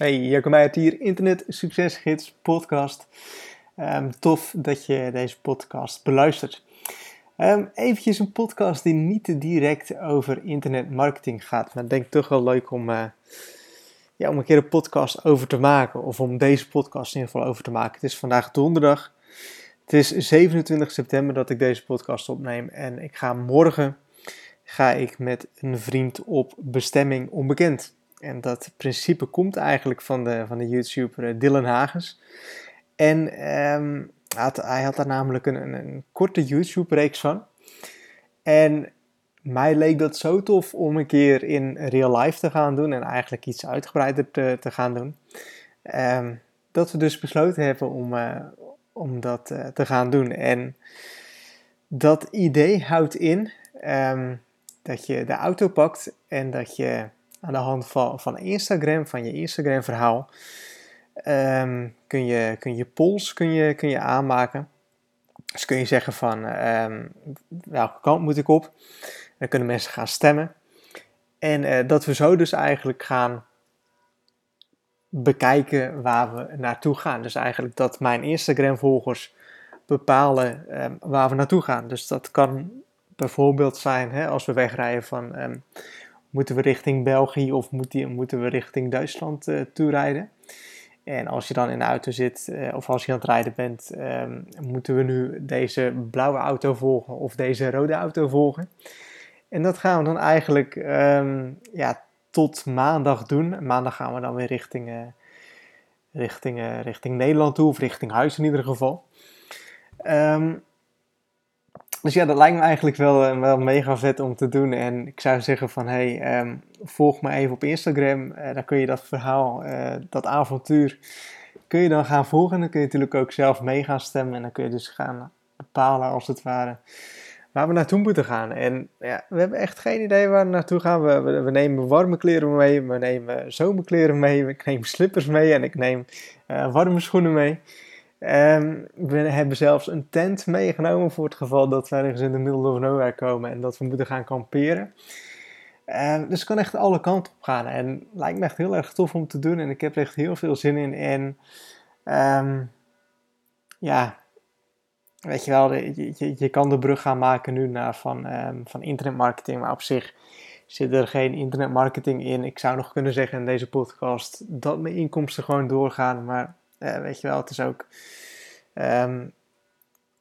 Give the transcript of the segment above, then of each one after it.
Hey, Jacco Meijert hier, Internet Succesgids podcast. Um, tof dat je deze podcast beluistert. Um, eventjes een podcast die niet direct over internetmarketing gaat, maar ik denk toch wel leuk om, uh, ja, om een keer een podcast over te maken, of om deze podcast in ieder geval over te maken. Het is vandaag donderdag, het is 27 september dat ik deze podcast opneem en ik ga morgen ga ik met een vriend op bestemming onbekend. En dat principe komt eigenlijk van de, van de YouTuber eh, Dylan Hagens. En had, hij had daar namelijk een, een, een korte YouTube-reeks van. En mij leek dat zo tof om een keer in real life te gaan doen en eigenlijk iets uitgebreider te, te gaan doen. Um, dat we dus besloten hebben om, uh, om dat uh, te gaan doen. En dat idee houdt in um, dat je de auto pakt en dat je aan de hand van, van Instagram, van je Instagram verhaal, um, kun, je, kun je polls kun je, kun je aanmaken. Dus kun je zeggen van um, welke kant moet ik op. Dan kunnen mensen gaan stemmen. En uh, dat we zo dus eigenlijk gaan bekijken waar we naartoe gaan. Dus eigenlijk dat mijn Instagram volgers bepalen um, waar we naartoe gaan. Dus dat kan bijvoorbeeld zijn hè, als we wegrijden van moeten we richting België of moeten we richting Duitsland uh, toerijden. En als je dan in de auto zit uh, of als je aan het rijden bent, um, moeten we nu deze blauwe auto volgen of deze rode auto volgen. En dat gaan we dan eigenlijk um, ja, tot maandag doen. Maandag gaan we dan weer richting, uh, richting, richting Nederland toe of richting huis in ieder geval. Um, dus ja, dat lijkt me eigenlijk wel, eh, wel mega vet om te doen. En ik zou zeggen van, hey, um, volg me even op Instagram. Uh, dan kun je dat verhaal, uh, dat avontuur, kun je dan gaan volgen. En dan kun je natuurlijk ook zelf mee gaan stemmen. En dan kun je dus gaan bepalen, als het ware, waar we naartoe moeten gaan. En ja, we hebben echt geen idee waar we naartoe gaan. We, we, we nemen warme kleren mee, we nemen zomerkleren mee, ik neem slippers mee en ik neem warme schoenen mee. Um, we hebben zelfs een tent meegenomen voor het geval dat we ergens in de middle of nowhere komen en dat we moeten gaan kamperen. Um, dus het kan echt alle kanten op gaan en lijkt me echt heel erg tof om te doen en ik heb er echt heel veel zin in. En um, ja, weet je wel, je, je, kan de brug gaan maken nu naar van, van internetmarketing, maar op zich zit er geen internetmarketing in. Ik zou nog kunnen zeggen in deze podcast dat mijn inkomsten gewoon doorgaan, maar weet je wel, het is ook um,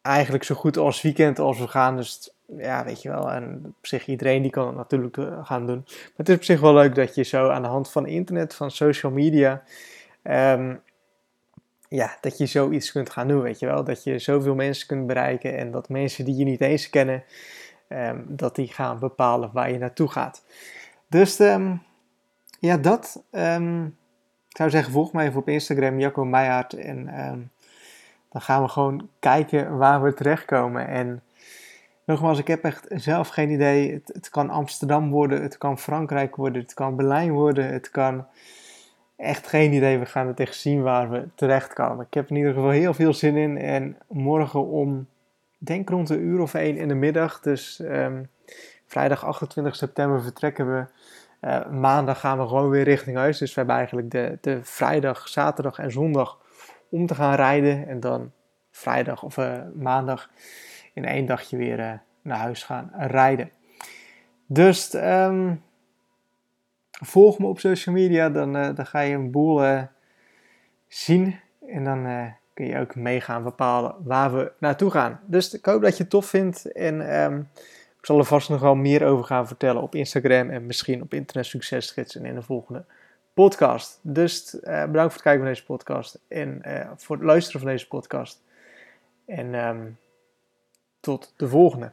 eigenlijk zo goed als weekend als we gaan. Dus ja, weet je wel. En op zich, iedereen die kan het natuurlijk eh, gaan doen. Maar het is op zich wel leuk dat je zo aan de hand van internet, van social media. Um, ja, dat je zoiets kunt gaan doen, weet je wel. Dat je zoveel mensen kunt bereiken en dat mensen die je niet eens kennen, um, dat die gaan bepalen waar je naartoe gaat. Dus ja, dat. Zou zeggen, volg mij even op Instagram, Jacco Meijaard. En um, dan gaan we gewoon kijken waar we terechtkomen. En nogmaals, ik heb echt zelf geen idee. Het, kan Amsterdam worden, het kan Frankrijk worden, het kan Berlijn worden, het kan... Echt geen idee, we gaan het echt zien waar we terechtkomen. Ik heb in ieder geval heel veel zin in. En morgen om, denk rond een uur of één in de middag, dus um, vrijdag 28 september vertrekken we uh, maandag gaan we gewoon weer richting huis. Dus we hebben eigenlijk de, de vrijdag, zaterdag en zondag om te gaan rijden. En dan vrijdag of uh, maandag in één dagje weer uh, naar huis gaan rijden. Dus um, volg me op social media, dan, dan ga je een boel zien. En dan kun je ook mee gaan bepalen waar we naartoe gaan. Dus ik hoop dat je het tof vindt. En ik zal er vast nog wel meer over gaan vertellen op Instagram en misschien op Internet Succesgids en in de volgende podcast. Dus uh, bedankt voor het kijken van deze podcast en uh, voor het luisteren van deze podcast. En um, tot de volgende.